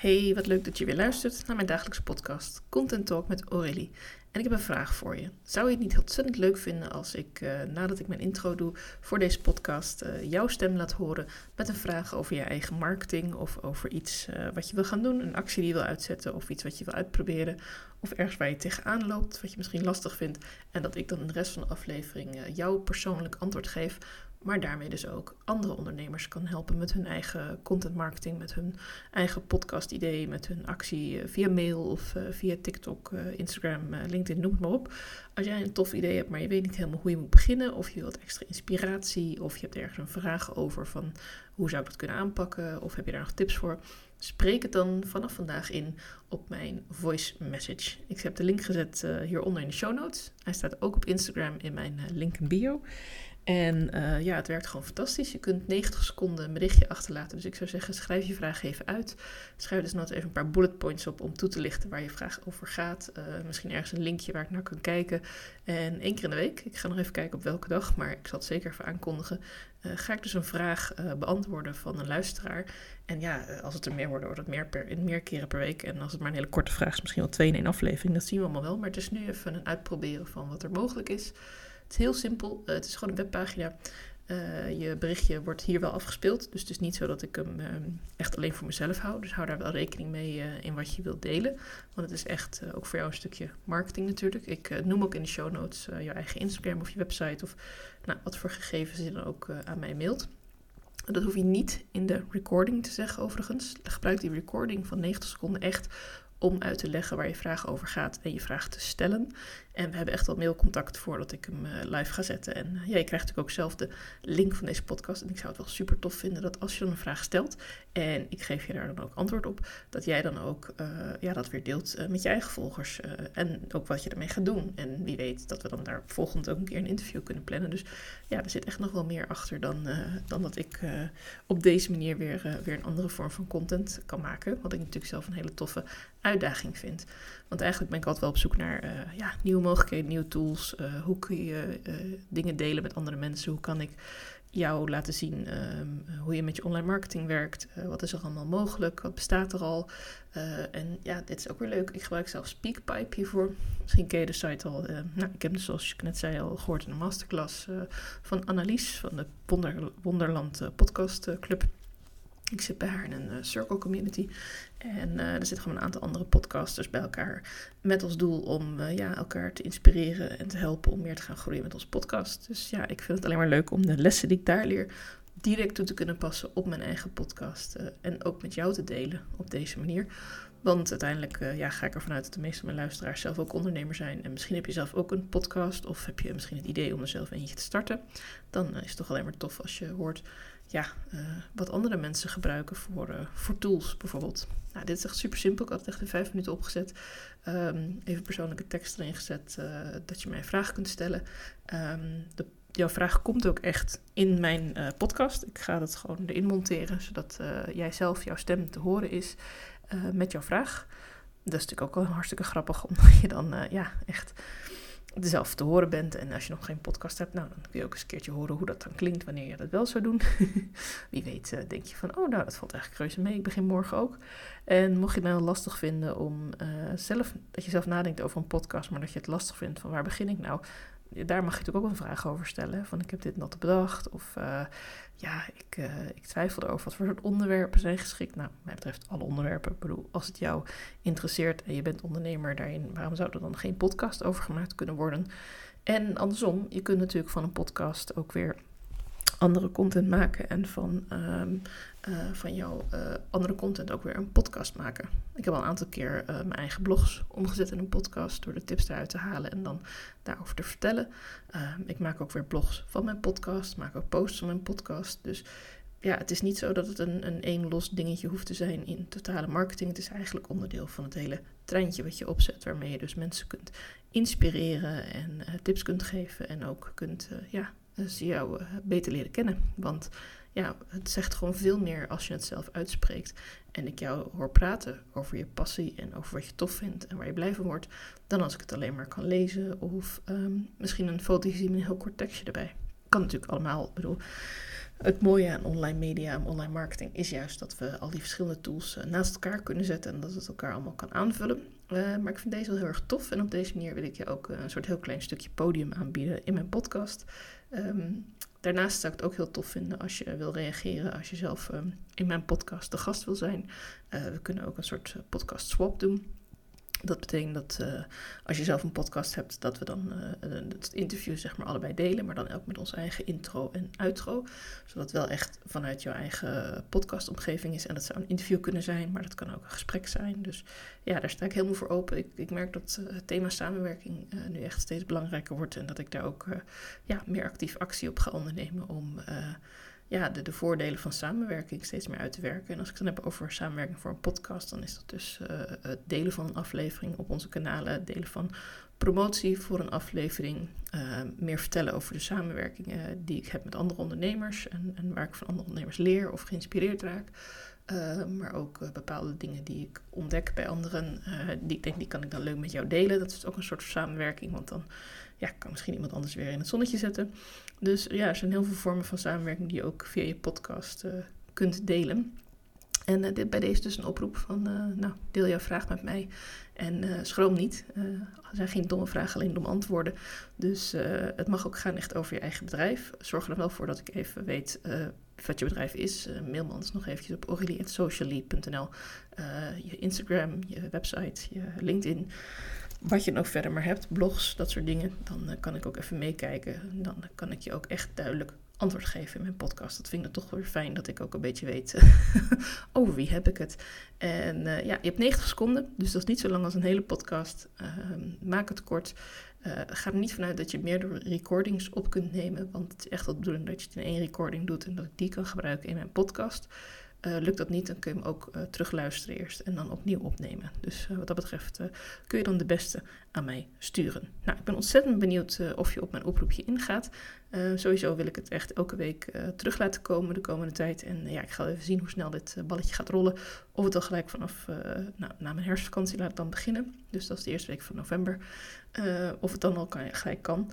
Hey, wat leuk dat je weer luistert naar mijn dagelijkse podcast Content Talk met Aurélie. En ik heb een vraag voor je. Zou je het niet ontzettend leuk vinden als ik, uh, nadat ik mijn intro doe voor deze podcast, uh, jouw stem laat horen met een vraag over je eigen marketing of over iets uh, wat je wil gaan doen, een actie die je wil uitzetten of iets wat je wil uitproberen of ergens waar je tegenaan loopt, wat je misschien lastig vindt en dat ik dan de rest van de aflevering jou persoonlijk antwoord geef maar daarmee dus ook andere ondernemers kan helpen met hun eigen content marketing, met hun eigen podcast idee, met hun actie eh, via mail of uh, via TikTok, uh, Instagram, LinkedIn, noem het maar op. Als jij een tof idee hebt, maar je weet niet helemaal hoe je moet beginnen, of je wilt extra inspiratie, of je hebt ergens een vraag over van hoe zou ik dat kunnen aanpakken, of heb je daar nog tips voor, spreek het dan vanaf vandaag in op mijn voice message. Ik heb de link gezet hieronder in de show notes. Hij staat ook op Instagram in mijn link in bio. En uh, ja, het werkt gewoon fantastisch. Je kunt 90 seconden een berichtje achterlaten. Dus ik zou zeggen, schrijf je vraag even uit. Schrijf dus nog even een paar bullet points op om toe te lichten waar je vraag over gaat. Uh, misschien ergens een linkje waar ik naar kan kijken. En één keer in de week, ik ga nog even kijken op welke dag, maar ik zal het zeker even aankondigen. Uh, ga ik dus een vraag beantwoorden van een luisteraar. En ja, als het er meer worden, wordt het meer, per, meer keren per week. En als het maar een hele korte vraag is, misschien wel twee in één aflevering. Dat zien we allemaal wel. Maar het is nu even een uitproberen van wat er mogelijk is. Het is heel simpel. Uh, het is gewoon een webpagina. Uh, je berichtje wordt hier wel afgespeeld. Dus het is niet zo dat ik hem uh, echt alleen voor mezelf hou. Dus hou daar wel rekening mee uh, in wat je wilt delen. Want het is echt ook voor jou een stukje marketing natuurlijk. Ik noem ook in de show notes je eigen Instagram of je website. Of nou, wat voor gegevens je dan ook aan mij mailt. Dat hoef je niet in de recording te zeggen overigens. Gebruik die recording van 90 seconden echt om uit te leggen waar je vraag over gaat en je vraag te stellen. En we hebben echt al mailcontact voordat ik hem uh, live ga zetten. En uh, ja, je krijgt natuurlijk ook zelf de link van deze podcast. En ik zou het wel super tof vinden dat als je dan een vraag stelt en ik geef je daar dan ook antwoord op, dat jij dan ook uh, ja, dat weer deelt met je eigen volgers. en ook wat je ermee gaat doen. En wie weet dat we dan daar volgend ook een keer een interview kunnen plannen. Dus ja, er zit echt nog wel meer achter dan, dan dat ik op deze manier weer, weer een andere vorm van content kan maken. Wat ik natuurlijk zelf een hele toffe uitdaging vind. Want eigenlijk ben ik altijd wel op zoek naar uh, ja, nieuwe mogelijkheden, nieuwe tools. Uh, hoe kun je uh, dingen delen met andere mensen? Hoe kan ik jou laten zien um, hoe je met je online marketing werkt? wat is er allemaal mogelijk? Wat bestaat er al? en ja, dit is ook weer leuk. Ik gebruik zelf Speakpipe hiervoor. Misschien ken je de site al. nou, ik heb dus zoals ik net zei al gehoord in een masterclass van Annelies van de Wonder, Wonderland Podcast Club. Ik zit bij haar in een uh, circle community. En uh, er zitten gewoon een aantal andere podcasters bij elkaar. Met als doel om uh, ja, elkaar te inspireren en te helpen om meer te gaan groeien met ons podcast. Dus ja, ik vind het alleen maar leuk om de lessen die ik daar leer direct toe te kunnen passen op mijn eigen podcast. en ook met jou te delen op deze manier. Want uiteindelijk ja, ga ik ervan uit dat de meeste van mijn luisteraars zelf ook ondernemer zijn. En misschien heb je zelf ook een podcast of heb je misschien het idee om er zelf eentje te starten. Dan is het toch alleen maar tof als je hoort ja, uh, wat andere mensen gebruiken voor, voor tools bijvoorbeeld. Nou, dit is echt super simpel. Ik had het echt in vijf minuten opgezet. Um, even persoonlijke tekst erin gezet dat je mij vragen kunt stellen. Um, de, jouw vraag komt ook echt in mijn podcast. Ik ga dat gewoon erin monteren, zodat jij zelf, jouw stem te horen is met jouw vraag. Dat is natuurlijk ook wel hartstikke grappig, omdat je dan ja, echt zelf te horen bent. En als je nog geen podcast hebt, nou, dan kun je ook eens een keertje horen hoe dat dan klinkt wanneer je dat wel zou doen. Wie weet uh, denk je van, oh nou, dat valt eigenlijk reuze mee. Ik begin morgen ook. En mocht je het nou lastig vinden om uh, zelf, dat je zelf nadenkt over een podcast, maar dat je het lastig vindt van waar begin ik nou? Daar mag je natuurlijk ook een vraag over stellen. Van ik heb dit nog bedacht. Of uh, ja, ik, uh, ik twijfel erover wat voor soort onderwerpen zijn geschikt. Nou, mij betreft alle onderwerpen. Ik bedoel, als het jou interesseert en je bent ondernemer daarin, waarom zou er dan geen podcast over gemaakt kunnen worden? En andersom, je kunt natuurlijk van een podcast ook weer andere content maken en van, um, uh, van jouw uh, andere content ook weer een podcast maken. Ik heb al een aantal keer uh, mijn eigen blogs omgezet in een podcast door de tips eruit te halen en dan daarover te vertellen. Ehm, ik maak ook weer blogs van mijn podcast, maak ook posts van mijn podcast. Dus ja, het is niet zo dat het een, een één los dingetje hoeft te zijn in totale marketing. Het is eigenlijk onderdeel van het hele treintje wat je opzet, waarmee je dus mensen kunt inspireren en tips kunt geven en ook kunt ja, ze jou uh, beter leren kennen. Want ja, het zegt gewoon veel meer als je het zelf uitspreekt. En ik jou hoor praten over je passie en over wat je tof vindt en waar je blij van wordt. Dan als ik het alleen maar kan lezen of um, misschien een foto zien met een heel kort tekstje erbij. kan natuurlijk allemaal. Ik bedoel, het mooie aan online media en online marketing is juist dat we al die verschillende tools naast elkaar kunnen zetten en dat het elkaar allemaal kan aanvullen. maar ik vind deze wel heel erg tof en op deze manier wil ik je ook een soort heel klein stukje podium aanbieden in mijn podcast. Ehm, daarnaast zou ik het ook heel tof vinden als je wil reageren, als je zelf ehm, in mijn podcast de gast wil zijn. we kunnen ook een soort podcast swap doen. Dat betekent dat uh, als je zelf een podcast hebt, dat we dan uh, het interview zeg maar allebei delen, maar dan ook met onze eigen intro en outro. Zodat het wel echt vanuit jouw eigen podcastomgeving is. En dat zou een interview kunnen zijn, maar dat kan ook een gesprek zijn. Dus ja, daar sta ik helemaal voor open. Ik, ik merk dat het thema samenwerking nu echt steeds belangrijker wordt en dat ik daar ook ja, meer actief actie op ga ondernemen om ja, de, de voordelen van samenwerking steeds meer uit te werken. En als ik het dan heb over samenwerking voor een podcast, dan is dat dus uh, het delen van een aflevering op onze kanalen, het delen van promotie voor een aflevering, uh, meer vertellen over de samenwerkingen die ik heb met andere ondernemers en, en waar ik van andere ondernemers leer of geïnspireerd raak. Uh, maar ook bepaalde dingen die ik ontdek bij anderen, die ik denk die kan ik dan leuk met jou delen. Dat is ook een soort samenwerking, want dan ja, kan misschien iemand anders weer in het zonnetje zetten. Dus ja, er zijn heel veel vormen van samenwerking die je ook via je podcast kunt delen. En uh, dit, bij deze dus een oproep van, uh, nou, deel jouw vraag met mij. En schroom niet. er zijn geen domme vragen, alleen domme antwoorden. Dus het mag ook gaan echt over je eigen bedrijf. Zorg er wel voor dat ik even weet wat je bedrijf is. mail me anders nog eventjes op aurelie.socially.nl. je Instagram, je website, je LinkedIn wat je ook verder maar hebt, blogs, dat soort dingen, dan eh, kan ik ook even meekijken. Dan kan ik je ook echt duidelijk antwoord geven in mijn podcast. Dat vind ik dan toch weer fijn dat ik ook een beetje weet over wie heb ik het. En uh, ja, je hebt 90 seconden, dus dat is niet zo lang als een hele podcast. Uh, maak het kort. Uh, ga er niet vanuit dat je meerdere recordings op kunt nemen, want het is echt de bedoeling dat je het in één recording doet en dat ik die kan gebruiken in mijn podcast. Uh, lukt dat niet, dan kun je hem ook uh, terugluisteren eerst en dan opnieuw opnemen. Dus uh, wat dat betreft kun je dan de beste aan mij sturen. Nou, ik ben ontzettend benieuwd of je op mijn oproepje ingaat. sowieso wil ik het echt elke week terug laten komen de komende tijd. En ja, ik ga even zien hoe snel dit balletje gaat rollen. Of het al gelijk vanaf nou, na mijn herfstvakantie laat dan beginnen. Dus dat is de eerste week van november. of het dan al gelijk kan.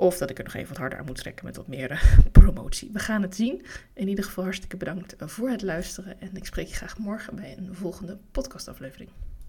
Of dat ik er nog even wat harder aan moet trekken met wat meer eh, promotie. We gaan het zien. In ieder geval hartstikke bedankt voor het luisteren. En ik spreek je graag morgen bij een volgende podcastaflevering.